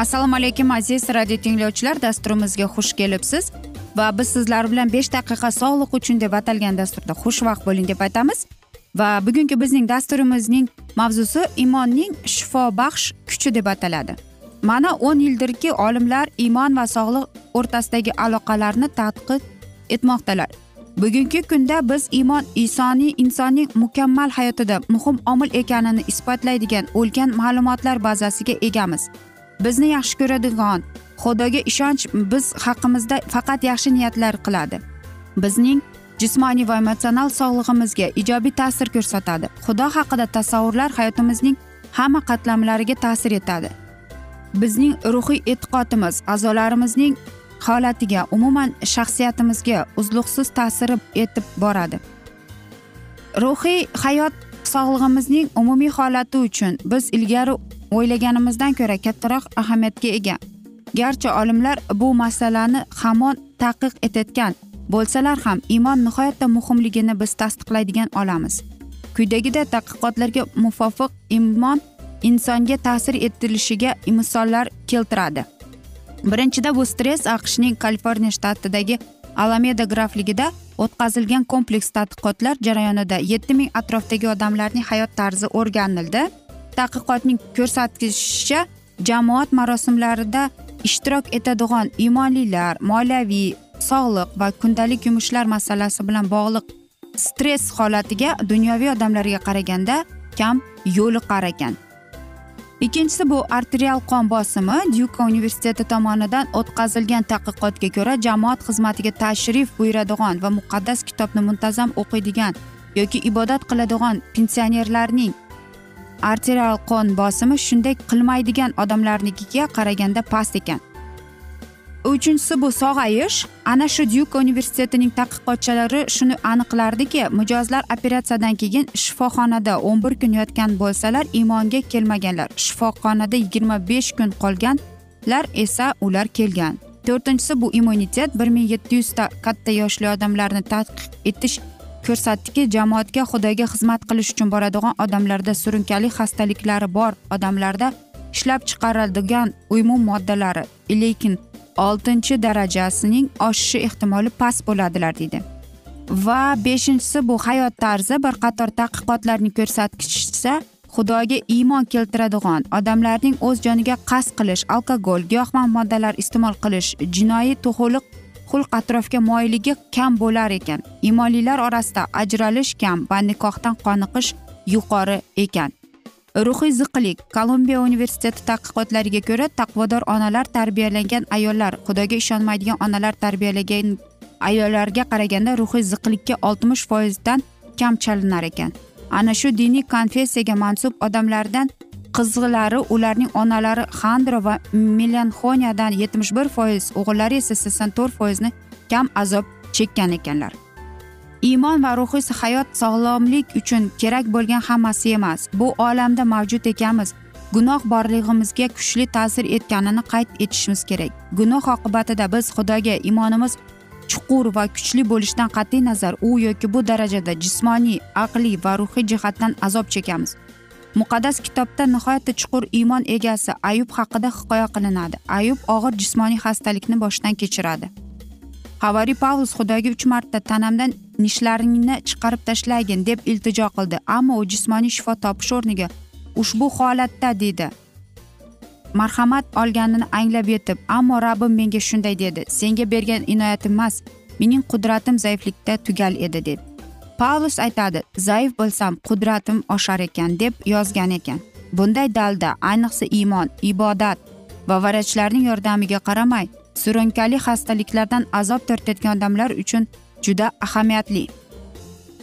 assalomu alaykum aziz radio tinglovchilar. Dasturimizga xush kelibsiz. Va biz sizlar bilan besh daqiqa sog'liq uchun deb atalgan dasturda xushvaqt bo'ling deb aytamiz. Va bugungi bizning dasturimizning mavzusi imonning shifobaxsh kuchi deb ataladi. Mana o'n yildirki olimlar iymon va sog'liq o'rtasidagi aloqalarni tadqiq etmoqdalar. Bugungi kunda biz iymon insoniy insonning mukammal hayotida muhim omil ekanini isbotlaydigan ulkan ma'lumotlar bazasiga egamiz. Bizni yaxshi ko'radigan xudoga ishonch biz haqimizda faqat yaxshi niyatlar qiladi. Bizning jismoniy va emotsional sog'lig'imizga ijobiy ta'sir ko'rsatadi. Xudo haqida tasavvurlar hayotimizning hamma qatlamlariga ta'sir etadi. Bizning ruhiy e'tiqodimiz a'zolarimizning holatiga umuman shaxsiyatimizga uzluqsiz ta'sir etib boradi. Ruhiy hayot sog'lig'imizning umumiy holati uchun biz ilgari o'ylaganimizdan ko'ra kattaroq ahamiyatga ega. Garchi olimlar bu masalani hamon taqiq etayotgan bo'lsalar ham iymon nihoyatda muhimligini biz tasdiqlaydigan olamiz. Quyidagida tadqiqotlarga muvofiq iymon insonga ta'sir etilishiga misollar keltiradi. Birinchida bu stress aqshning kaliforniya shtatidagi alameda grafligida o'tkazilgan kompleks tadqiqotlar jarayonida yetti ming atrofdagi odamlarning hayot tarzi o'rganildi. Tadqiqotning ko'rsatishicha jamoat marosimlarida ishtirok etadigan iymonlilar moliyaviy sog'liq va kundalik yumushlar masalasi bilan bog'liq stress holatiga dunyoviy odamlarga qaraganda kam yo'liqar ekan ikkinchisi bu arterial qon bosimi dyuka universiteti tomonidan o'tkazilgan tadqiqotga ko'ra jamoat xizmatiga tashrif buyuradigan va muqaddas kitobni muntazam o'qiydigan yoki ibodat qiladigan pensionerlarning arterial qon bosimi shunday qilmaydigan odamlarnikiga qaraganda past ekan. Uchinchisi bu sog'ayish ana shu dyuk universitetining tadqiqotchilari shuni aniqlardiki mijozlar operatsiyadan keyin shifoxonada o'n bir kun yotgan bo'lsalar iymonga kelmaganlar. Shifoxonada yigirma besh kun qolganlar esa ular kelgan. To'rtinchisi bu immunitet. Bir ming yetti yuzta katta yoshli odamlarni tadqiq etish ko'rsatdiki jamoatga xudoga xizmat qilish uchun boradigan odamlarda surunkali xastaliklari bor. Odamlarda ishlab chiqariladigan uymun moddalari lekin oltinchi darajasining oshishi ehtimoli past bo'ladilar deydi. Va beshinchisi bu hayot tarzi bir qator tadqiqotlarning ko'rsatkichisa xudoga iymon keltiradigan odamlarning o'z joniga qasd qilish alkogol giyohvand moddalar iste'mol qilish jinoiy to'g'iliq xulq atrofga moyilligi kam bo'lar ekan. Imonlilar orasida ajralish kam va nikohdan qoniqish yuqori ekan. Ruhiy ziqlik kolumbiya universiteti tadqiqotlariga ko'ra taqvodor onalar tarbiyalangan ayollar xudoga ishonmaydigan onalar tarbiyalagan ayollarga qaraganda ruhiy ziqlikka oltmish foizdan kam chalinar ekan. Ana shu diniy konfessiyaga mansub odamlardan qizlari ularning onalari xandro va melanxoniyadan yetmish bir foiz o'g'illari esa sakson to'rt foizni kam azob chekkan ekanlar. Iymon va ruhiy hayot sog'lomlik uchun kerak bo'lgan hammasi emas bu olamda mavjud ekanmiz. Gunoh borlig'imizga kuchli ta'sir etganini qayd etishimiz kerak. Gunoh oqibatida biz xudoga iymonimiz chuqur va kuchli bo'lishidan qat'iy nazar u yoki bu darajada jismoniy aqliy va ruhiy jihatdan azob chekamiz. Muqaddas kitobda nihoyatda chuqur iymon egasi ayub haqida hikoya qilinadi. Ayub og'ir jismoniy xastalikni boshdan kechiradi. Havariy pavlus xudoga uch marta tanamdan nishlaringni chiqarib tashlagin deb iltijo qildi. Ammo u jismoniy shifo topish o'rniga ushbu holatda dedi. Marhamat olganini anglab yetib ammo rabbim menga shunday dedi. Senga bergan inoyatim emas mening qudratim zaiflikda tugal edi dedi. Pavlus aytadi zaif bo'lsam qudratim oshar ekan deb yozgan ekan. Bunday dalda ayniqsa iymon ibodat va vrachlarning yordamiga qaramay surunkali xastaliklardan azob tortayotgan odamlar uchun juda ahamiyatli.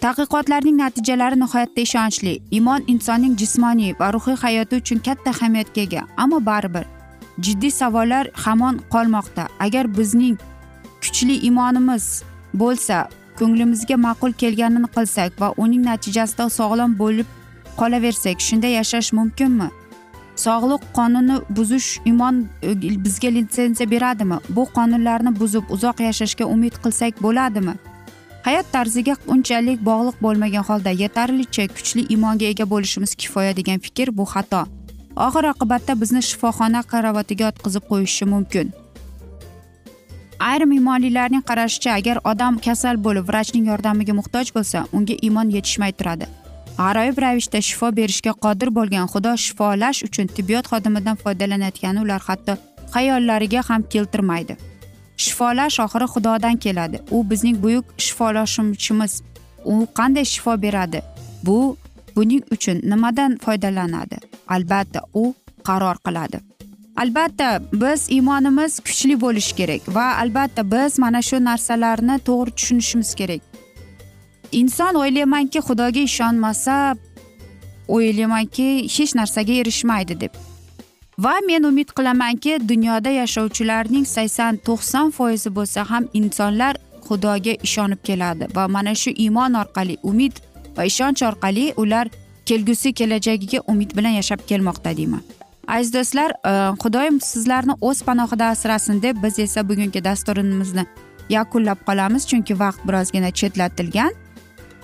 Tadqiqotlarning natijalari nihoyatda ishonchli. Iymon insonning jismoniy va ruhiy hayoti uchun katta ahamiyatga ega. Ammo baribir jiddiy savollar hamon qolmoqda. Agar bizning kuchli iymonimiz bo'lsa ko'nglimizga ma'qul kelganini qilsak va uning natijasida sog'lom bo'lib qolaversak shunda yashash mumkinmi? Sog'liq qonuni buzish imon e, bizga litsenziya beradimi? Bu qonunlarni buzib uzoq yashashga umid qilsak bo'ladimi? Hayot tarziga unchalik bog'liq bo'lmagan holda yetarlicha kuchli imonga ega bo'lishimiz kifoya degan fikr bu xato. Oxir oqibatda bizni shifoxona karavatiga yotqizib qo'yishi mumkin. Ayrim iymonlilarning qarashicha agar odam kasal bo'lib vrachning yordamiga muhtoj bo'lsa unga iymon yetishmay turadi. G'aroyib ravishda shifo berishga qodir bo'lgan xudo shifolash uchun tibbiyot xodimidan foydalanayotgani ular hatto xayollariga ham keltirmaydi. Shifolash oxiri xudodan keladi. U bizning buyuk shifolashuvchimiz u qanday shifo beradi? Bu buning uchun nimadan foydalanadi? Albatta u qaror qiladi. Albatta biz iymonimiz kuchli bo'lishi kerak va albatta biz mana shu narsalarni to'g'ri tushunishimiz kerak. Inson o'ylaymanki xudoga ishonmasa o'ylaymanki hech narsaga erishmaydi deb. Va men umid qilamanki dunyoda yashovchilarning sakson to'qson foizi bo'lsa ham insonlar xudoga ishonib keladi va mana shu iymon orqali umid va ishonch orqali ular kelgusi kelajagiga umid bilan yashab kelmoqda deyman. Aziz do'stlar e, xudoyim sizlarni o'z panohida asrasin deb biz esa bugungi dasturimizni yakunlab qolamiz chunki vaqt birozgina chetlatilgan.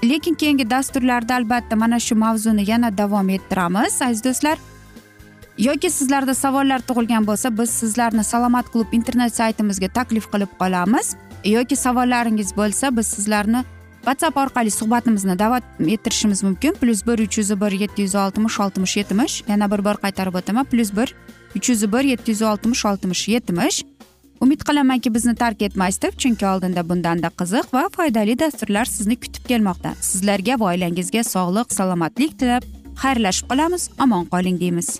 Lekin keyingi dasturlarda albatta mana shu mavzuni yana davom ettiramiz. Aziz do'stlar yoki sizlarda savollar tug'ilgan bo'lsa biz sizlarni salomat klub internet saytimizga taklif qilib qolamiz. Yoki savollaringiz bo'lsa biz sizlarni whatsapp orqali suhbatimizni davom ettirishimiz mumkin. Plyus bir uch yuz bir yetti yuz oltmish oltmish yetmish. Yana bir bor qaytarib o'taman. Plyus bir uch yuz bir yetti yuz oltmish oltmish yetmish. Umid qilamanki bizni tark etmaysiz deb chunki oldinda bundanda qiziq va foydali dasturlar sizni kutib kelmoqda. Sizlarga va oilangizga sog'lik salomatlik tilab xayrlashib qolamiz. Omon qoling deymiz.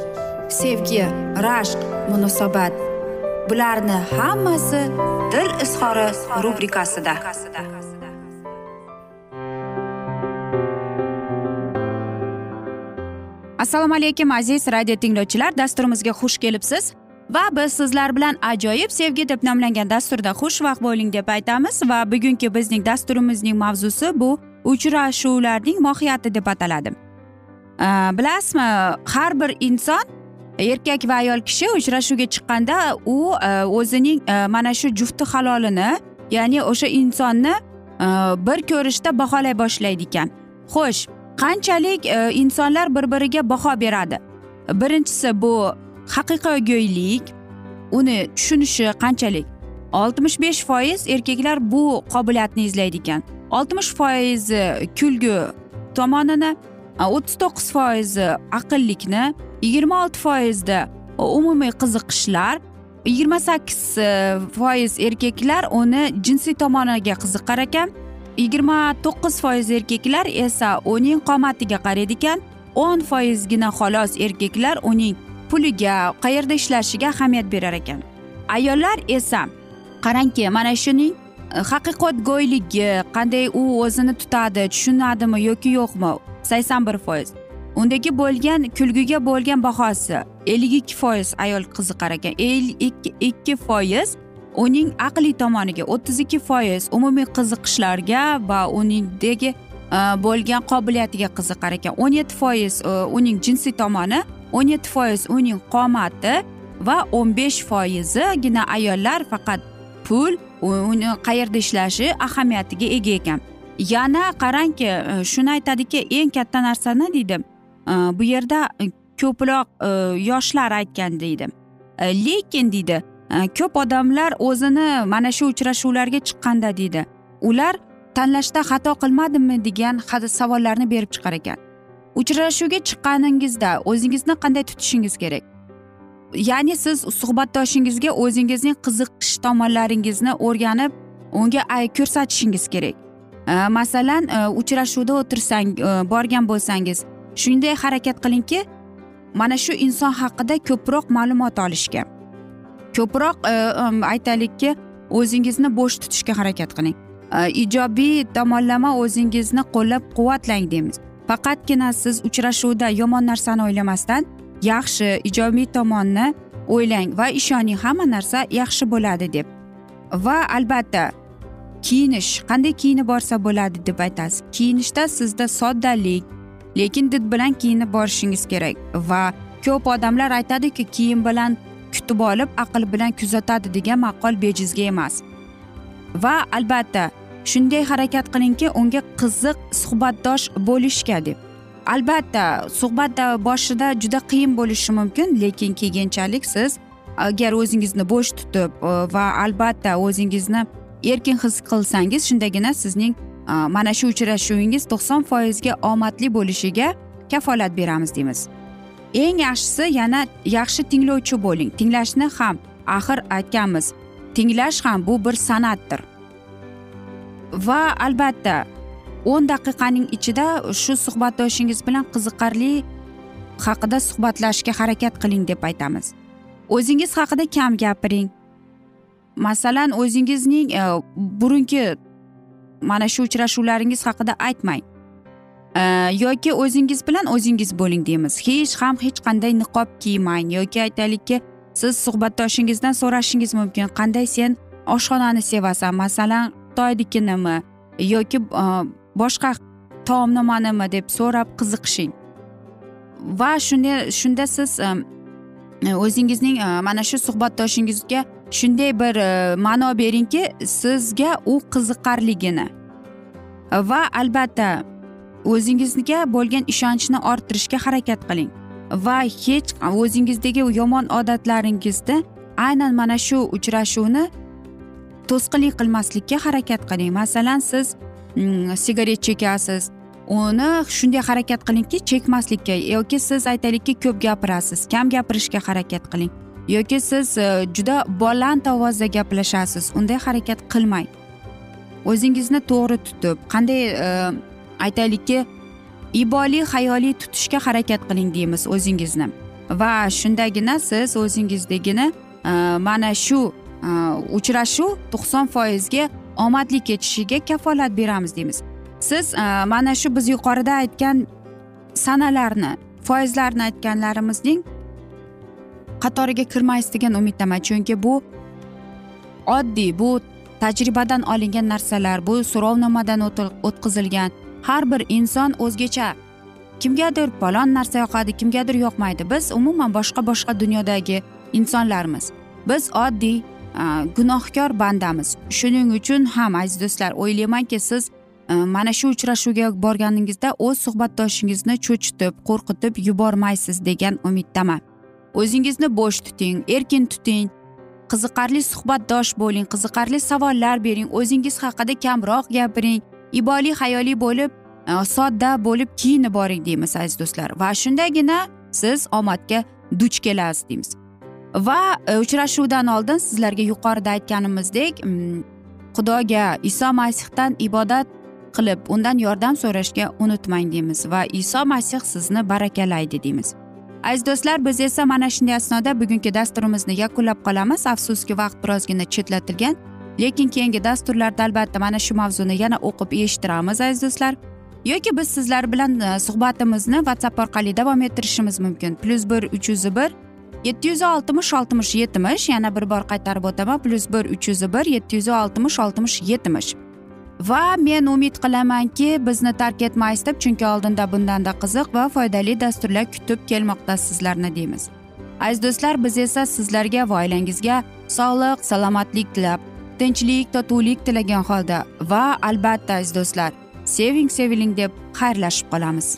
sevgi rashq munosabat. Bularni hammasi dil izhori rubrikasida. Assalomu alaykum aziz radio tinglovchilar. Dasturimizga xush kelibsiz va biz sizlar bilan ajoyib sevgi deb nomlangan dasturda xushvaqt bo'ling deb aytamiz va bugungi bizning dasturimizning mavzusi bu uchrashuvlarning mohiyati deb ataladi. Bilasizmi har bir inson erkak va ayol kishi uchrashuvga chiqqanda u e, o'zining e, mana shu jufti halolini ya'ni o'sha insonni e, bir ko'rishda baholay boshlaydi ekan. Xo'sh qanchalik insonlar bir biriga baho beradi? Birinchisi bu haqiqiygo'ylik uni tushunishi qanchalik? Oltmish besh foiz erkaklar bu qobiliyatni izlaydi ekan. Oltmish foizi kulgu tomonini o'ttiz to'qqiz foizi aqllikni yigirma olti foizda. Umumiy qiziqishlar yigirma sakkiz e, foiz erkaklar uni jinsiy tomoniga qiziqar ekan. yigirma to'qqiz foiz erkaklar esa uning qomatiga qaraydi ekan. o'n foizgina xolos erkaklar uning puliga qayerda ishlashiga ahamiyat berar ekan. Ayollar esa qarangki mana shuning e, haqiqatgo'yligi qanday u o'zini tutadi tushunadimi yoki yo'qmi? Sakson bir foiz. Undagi bo'lgan kulguga bo'lgan bahosi ellik ikki foiz ayol qiziqar ekan ellik ikki foiz uning aqliy tomoniga o'ttiz ikki foiz umumiy qiziqishlarga va uningdagi e, bo'lgan qobiliyatiga qiziqar ekan o'n yetti foiz e, uning jinsiy tomoni o'n yetti foiz uning qomati va o'n besh foizigina ayollar faqat pul uni qayerda ishlashi ahamiyatiga ega ekan. Yana qarangki e, shuni aytadiki eng katta narsani deydi Э, bu yerda э, ko'proq э, yoshlar aytgan deydi. Lekin deydi ko'p odamlar o'zini mana shu uchrashuvlarga chiqqanda deydi ular tanlashda xato qilmadimmi degan savollarni berib chiqar ekan. Uchrashuvga chiqqaningizda o'zingizni qanday tutishingiz kerak? Ya'ni siz suhbatdoshingizga o'zingizning qiziqish tomonlaringizni o'rganib unga ko'rsatishingiz kerak. Masalan uchrashuvda o'tirsang borgan bo'lsangiz shunday harakat qilingki mana shu inson haqida ko'proq ma'lumot olishga. Ko'proq e, um, aytaylikki o'zingizni bo'sh tutishga harakat qiling. E, ijobiy tomonlama o'zingizni qo'llab quvvatlang deymiz. Faqatgina siz uchrashuvda yomon narsani o'ylamasdan yaxshi ijobiy tomonni o'ylang va ishoning hamma narsa yaxshi bo'ladi deb. Va albatta kiyinish qanday kiyinib borsa bo'ladi deb aytasiz. Kiyinishda sizda soddalik lekin did bilan kiyinib borishingiz kerak. Va ko'p odamlar aytadiki kiyim bilan kutib olib aql bilan kuzatadi degan maqol bejizga emas. Va albatta shunday harakat qilingki unga qiziq suhbatdosh bo'lishga deb. Albatta suhbat boshida juda qiyin bo'lishi mumkin lekin keyinchalik siz agar o'zingizni bo'sh tutib va albatta o'zingizni erkin his qilsangiz shundagina sizning mana shu uchrashuvingiz to'qson foizga omadli bo'lishiga kafolat beramiz deymiz. Eng yaxshisi yana yaxshi tinglovchi bo'ling. Tinglashni ham axir aytganmiz. Tinglash ham bu bir san'atdir. Va albatta o'n daqiqaning ichida shu suhbatdoshingiz bilan qiziqarli haqida suhbatlashishga harakat qiling deb aytamiz. O'zingiz haqida kam gapiring. Masalan o'zingizning e, burungi mana shu uchrashuvlaringiz haqida aytmang. Yoki o'zingiz bilan o'zingiz bo'ling deymiz. Hech ham hech qanday niqob kiymang yoki aytaylikki siz suhbatdoshingizdan so'rashingiz mumkin. Qanday sen oshxonani sevasan? Masalan xitoynikinimi? Yoki e, boshqa taomnomanimi deb so'rab qiziqishing. Va shunda shunda siz e, o'zingizning e, mana shu suhbatdoshingizga shunday bir e, ma'no beringki sizga u qiziqarligini. Va albatta o'zingizga bo'lgan ishonchni orttirishga harakat qiling. Va hech o'zingizdagi yomon odatlaringizni aynan mana shu uchrashuvni to'sqinlik qilmaslikka harakat qiling. Masalan siz mm, sigaret chekasiz uni shunday harakat qilingki chekmaslikka yoki siz aytaylikki ko'p gapirasiz kam gapirishga harakat qiling. Yoki siz e, juda baland ovozda gaplashasiz unday harakat qilmang. O'zingizni to'g'ri tutib qanday e, aytaylikki iboli hayoliy tutishga harakat qiling deymiz o'zingizni. Va shundagina siz o'zingizdagini e, mana shu uchrashuv to'qson foizga omadli kechishiga kafolat beramiz deymiz. Siz mana shu biz yuqorida aytgan sanalarni foizlarni aytganlarimizning qatoriga kirmaysiz degan umiddaman. Chunki bu oddiy bu tajribadan olingan narsalar bu so'rovnomadan o'tkazilgan. Har bir inson o'zgacha kimgadir palon narsa yoqadi kimgadir yoqmaydi. Biz umuman boshqa boshqa dunyodagi insonlarmiz. Biz oddiy gunohkor bandamiz. Shuning uchun ham aziz do'stlar o'ylaymanki siz mana shu uchrashuvga borganingizda o'z suhbatdoshingizni cho'chitib qo'rqitib yubormaysiz degan umiddaman. O'zingizni bo'sh tuting erkin tuting. Qiziqarli suhbatdosh bo'ling qiziqarli savollar bering o'zingiz haqida kamroq gapiring. Iboli hayoliy bo'lib e, sodda bo'lib kiyinib boring deymiz aziz do'stlar. Va shundagina siz omadga duch kelasiz deymiz. Va e, uchrashuvdan oldin sizlarga yuqorida aytganimizdek xudoga iso masihdan ibodat qilib undan yordam so'rashga unutmang deymiz. Va iso masih sizni barakalaydi deymiz. Aziz do'stlar biz esa mana shunday asnoda bugungi dasturimizni yakunlab qolamiz. Afsuski vaqt birozgina chetlatilgan lekin keyingi dasturlarda albatta mana shu mavzuni yana o'qib eshittiramiz aziz do'stlar. Yoki biz sizlar bilan e, suhbatimizni whatsapp orqali davom ettirishimiz mumkin. Plyus bir uch yuz bir yetti yuz oltmish oltmish yetmish yana bir bor qaytarib o'taman. Plyus bir uch yuz bir yetti yuz oltmish oltmish yetmish. Va men umid qilamanki bizni tark etmaysiz deb chunki oldinda bundanda qiziq va foydali dasturlar kutib kelmoqda sizlarni deymiz. Aziz do'stlar biz esa sizlarga va oilangizga sog'lik salomatlik tilab tinchlik totuvlik tilagan holda va albatta aziz do'stlar seving seviling deb xayrlashib qolamiz.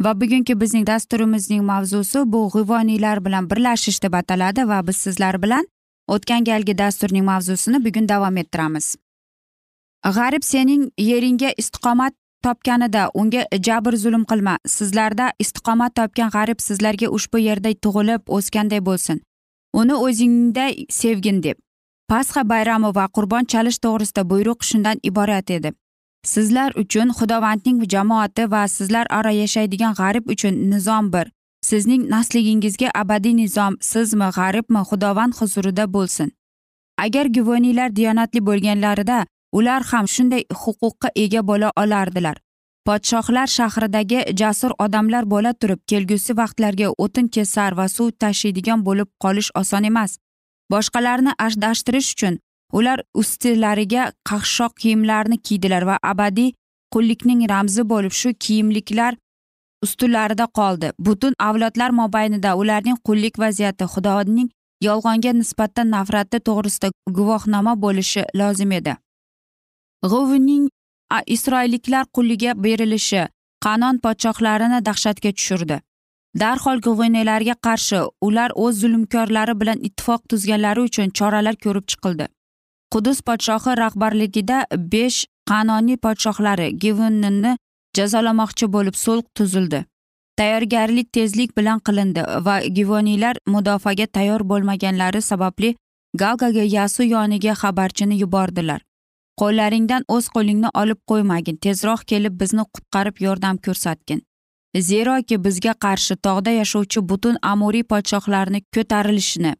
Va bugungi bizning dasturimizning mavzusi bu g'ivoniylar bilan birlashish deb ataladi va biz sizlar bilan o'tgan galgi dasturning mavzusini bugun davom ettiramiz. G'arib sening yeringga istiqomat topganida unga jabr zulm qilma. Sizlarda istiqomat topgan g'arib sizlarga ushbu yerda tug'ilib o'sganday bo'lsin. Uni o'zingday sevgin deb. Pasxa bayrami va qurbon chalish to'g'risida buyruq shundan iborat edi. Sizlar uchun xudovandning jamoati va sizlar aro yashaydigan g'arib uchun nizom bir. Sizning nasligingizga abadiy nizom sizmi g'aribmi xudovand huzurida bo'lsin. Agar guvoniylar diyonatli bo'lganlarida ular ham shunday huquqqa ega bo'la olardilar. Podshohlar shahridagi jasur odamlar bo'la turib kelgusi vaqtlarga o'tin kesar va suv tashiydigan bo'lib qolish oson emas. Boshqalarni adashtirish uchun ular ustilariga qaqshoq kiyimlarni kiydilar va abadiy qullikning ramzi bo'lib shu kiyimliklar ustunlarida qoldi. Butun avlodlar mobaynida ularning qullik vaziyati xudoning yolg'onga nisbatan nafrati to'g'risida guvohnoma bo'lishi lozim edi. G'uvning isroilliklar quliga berilishi qanon podshohlarini dahshatga tushirdi. Darhol g'uvniylarga qarshi ular o'z zulmkorlari bilan ittifoq tuzganlari uchun choralar ko'rib chiqildi. Qudus podshohi rahbarligida besh qanoniy podshohlari givunni jazolamoqchi bo'lib sulh tuzildi. Tayyorgarlik tezlik bilan qilindi va givoniylar mudofaaga tayyor bo'lmaganlari sababli galgaga yasu yoniga xabarchini yubordilar. Qo'llaringdan o'z qo'lingni olib qo'ymagin tezroq kelib bizni qutqarib yordam ko'rsatgin. Zeroki bizga qarshi tog'da yashovchi butun amuriy podshohlarni ko'tarilishini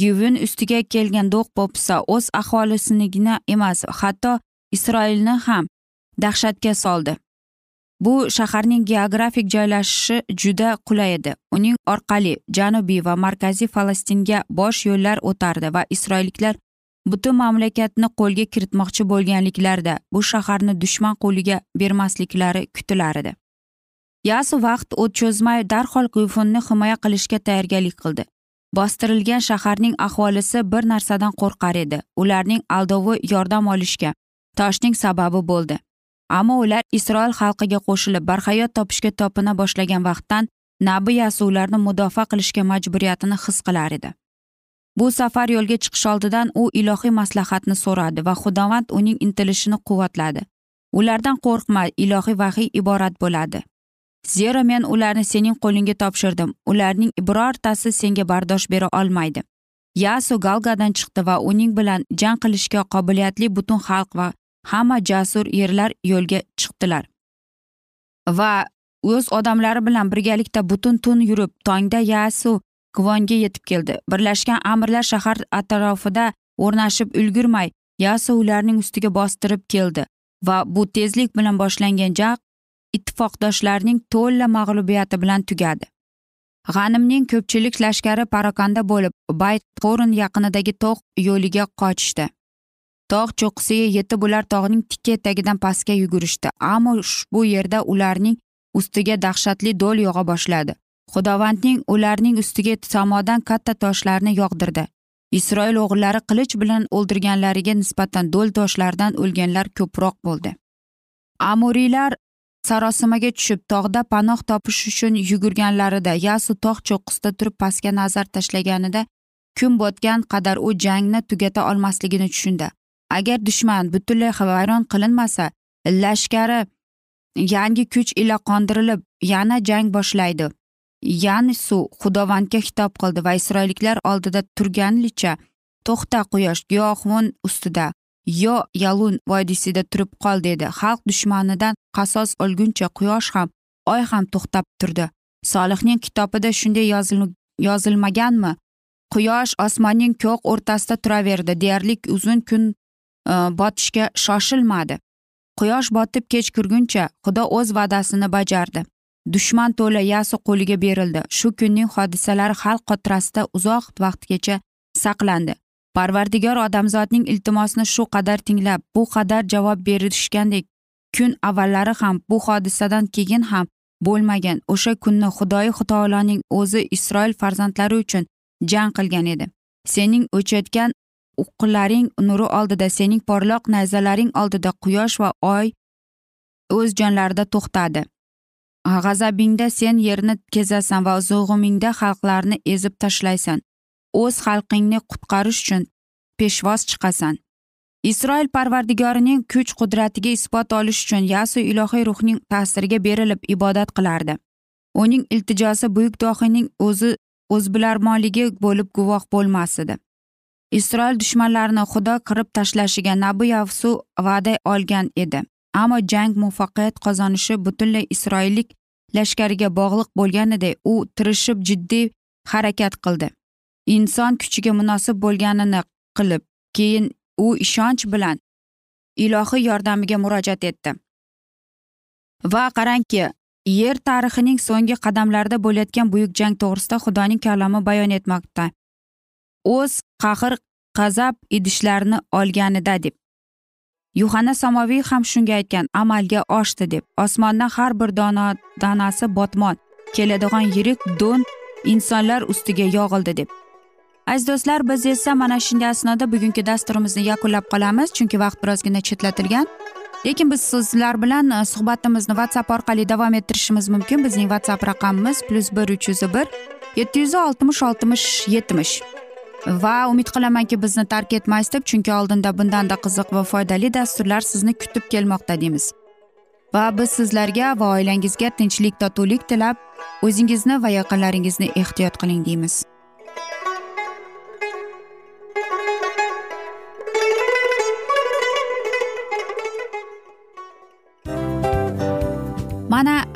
gyuvin ustiga kelgan do'q po'pisa o'z aholisinigina emas hatto isroilni ham dahshatga soldi. Bu shaharning geografik joylashishi juda qulay edi. Uning orqali janubiy va markaziy falastinga bosh yo'llar o'tardi va isroilliklar butun mamlakatni qo'lga kiritmoqchi bo'lganliklarida bu shaharni dushman qo'liga bermasliklari kutilardi yasu vaqt o'tcho'zmay darhol g'uyfunni himoya qilishga tayyorgarlik qildi. Bostirilgan shaharning aholisi bir narsadan qo'rqar edi. Ularning aldovi yordam olishga toshning sababi bo'ldi. Ammo ular isroil xalqiga qo'shilib barhayot topishga topina boshlagan vaqtdan nabi yasu ularni mudofaa qilishga majburiyatini his qilar edi. Bu safar yo'lga chiqish oldidan u ilohiy maslahatni so'radi va xudovand uning intilishini quvvatladi. Ulardan qo'rqma ilohiy vahiy iborat bo'ladi. Zero men ularni sening qo'lingga topshirdim. Ularning birortasi senga bardosh bera olmaydi. Yasu galgadan chiqdi va uning bilan jang qilishga qobiliyatli butun xalq va hamma jasur erlar yo'lga chiqdilar. Va o'z odamlari bilan birgalikda butun tun yurib tongda yasu kvonga yetib keldi. Birlashgan amirlar shahar atrofida o'rnashib ulgurmay yasu ularning ustiga bostirib keldi va bu tezlik bilan boshlangan jang ittifoqdoshlarning to'la mag'lubiyati bilan tugadi. G'animning ko'pchilik lashkari parokanda bo'lib bayt qo'rin yaqinidagi tog' yo'liga qochishdi. Tog' cho'qqisiga yetib ular tog'ning tikka etagidan pastga yugurishdi ammo bu yerda ularning ustiga dahshatli do'l yog'a boshladi. Xudovandning ularning ustiga samodan katta toshlarni yog'dirdi. Isroil o'g'illari qilich bilan o'ldirganlariga nisbatan do'l toshlardan o'lganlar ko'proq bo'ldi. Amuriylar sarosimaga tushib tog'da panoh topish uchun yugurganlarida yasu tog' cho'qqisida turib pastga nazar tashlaganida kun botgan qadar u jangni tugata olmasligini tushundi. Agar dushman butunlay vayron qilinmasa lashkari yangi kuch ila qondirilib yana jang boshlaydi. Yanisu xudovandga xitob qildi va isroilliklar oldida turganlicha to'xta quyosh giyohvon ustida. Yo yalun vodiysida turib qol dedi. Xalq dushmanidan qasos olguncha quyosh ham oy ham to'xtab turdi. Solihning kitobida shunday yozilmaganmi? Quyosh osmonning ko'k o'rtasida turaverdi. Deyarli uzun kun e, botishga shoshilmadi. Quyosh botib kech kirguncha xudo o'z va'dasini bajardi. Dushman to'la yasu qo'liga berildi. Shu kunning hodisalari xalq xotirasida uzoq vaqtgacha saqlandi. Parvardigor odamzodning iltimosini shu qadar tinglab bu qadar javob berishgandek kun avvallari ham bu hodisadan keyin ham bo'lmagan o'sha kunni xudoyi taoloning o'zi isroil farzandlari uchun jang qilgan edi. Sening o'chayotgan uqqilaring nuri oldida sening porloq nayzalaring oldida quyosh va oy o'z jonlarida to'xtadi. G'azabingda sen yerni kezasan va zug'umingda xalqlarni ezib tashlaysan. O'z xalqingni qutqarish uchun peshvoz chiqasan. Isroil parvardigorining kuch qudratiga isbot olish uchun yasu ilohiy ruhning ta'siriga berilib ibodat qilardi. Uning iltijosi buyuk dohiyning o'zi o'zbilarmonligi bo'lib guvoh bo'lmas edi isroil dushmanlarini xudo qirib tashlashiga nabi yavsu va'da olgan edi. Ammo jang muvaffaqiyat qozonishi butunlay isroillik lashkariga bog'liq bo'lganiday u tirishib jiddiy harakat qildi. Inson kuchiga munosib bo'lganini qilib keyin u ishonch bilan ilohiy yordamiga murojaat etdi. Va qarangki yer tarixining so'nggi qadamlarida bo'layotgan buyuk jang to'g'risida xudoning kalomi bayon etmoqda. O'z qahr g'azab idishlarini olganida deb. Yuhanna samoviy ham shunga aytgan amalga oshdi deb. Osmondan har bir dono danasi botmon keladigan yirik do'n insonlar ustiga yog'ildi deb. Aziz do'stlar biz esa mana shunday asnoda bugungi dasturimizni yakunlab qolamiz chunki vaqt birozgina chetlatilgan. Lekin biz sizlar bilan e, suhbatimizni whatsapp orqali davom ettirishimiz mumkin. Bizning whatsapp raqamimiz plyus bir uch yuz bir yetti yuz oltmish oltmish yetmish. Va umid qilamanki bizni tark etmaysiz deb chunki oldinda bundanda qiziq va foydali dasturlar sizni kutib kelmoqda deymiz. Va biz sizlarga va oilangizga tinchlik totuvlik tilab o'zingizni va yaqinlaringizni ehtiyot qiling deymiz.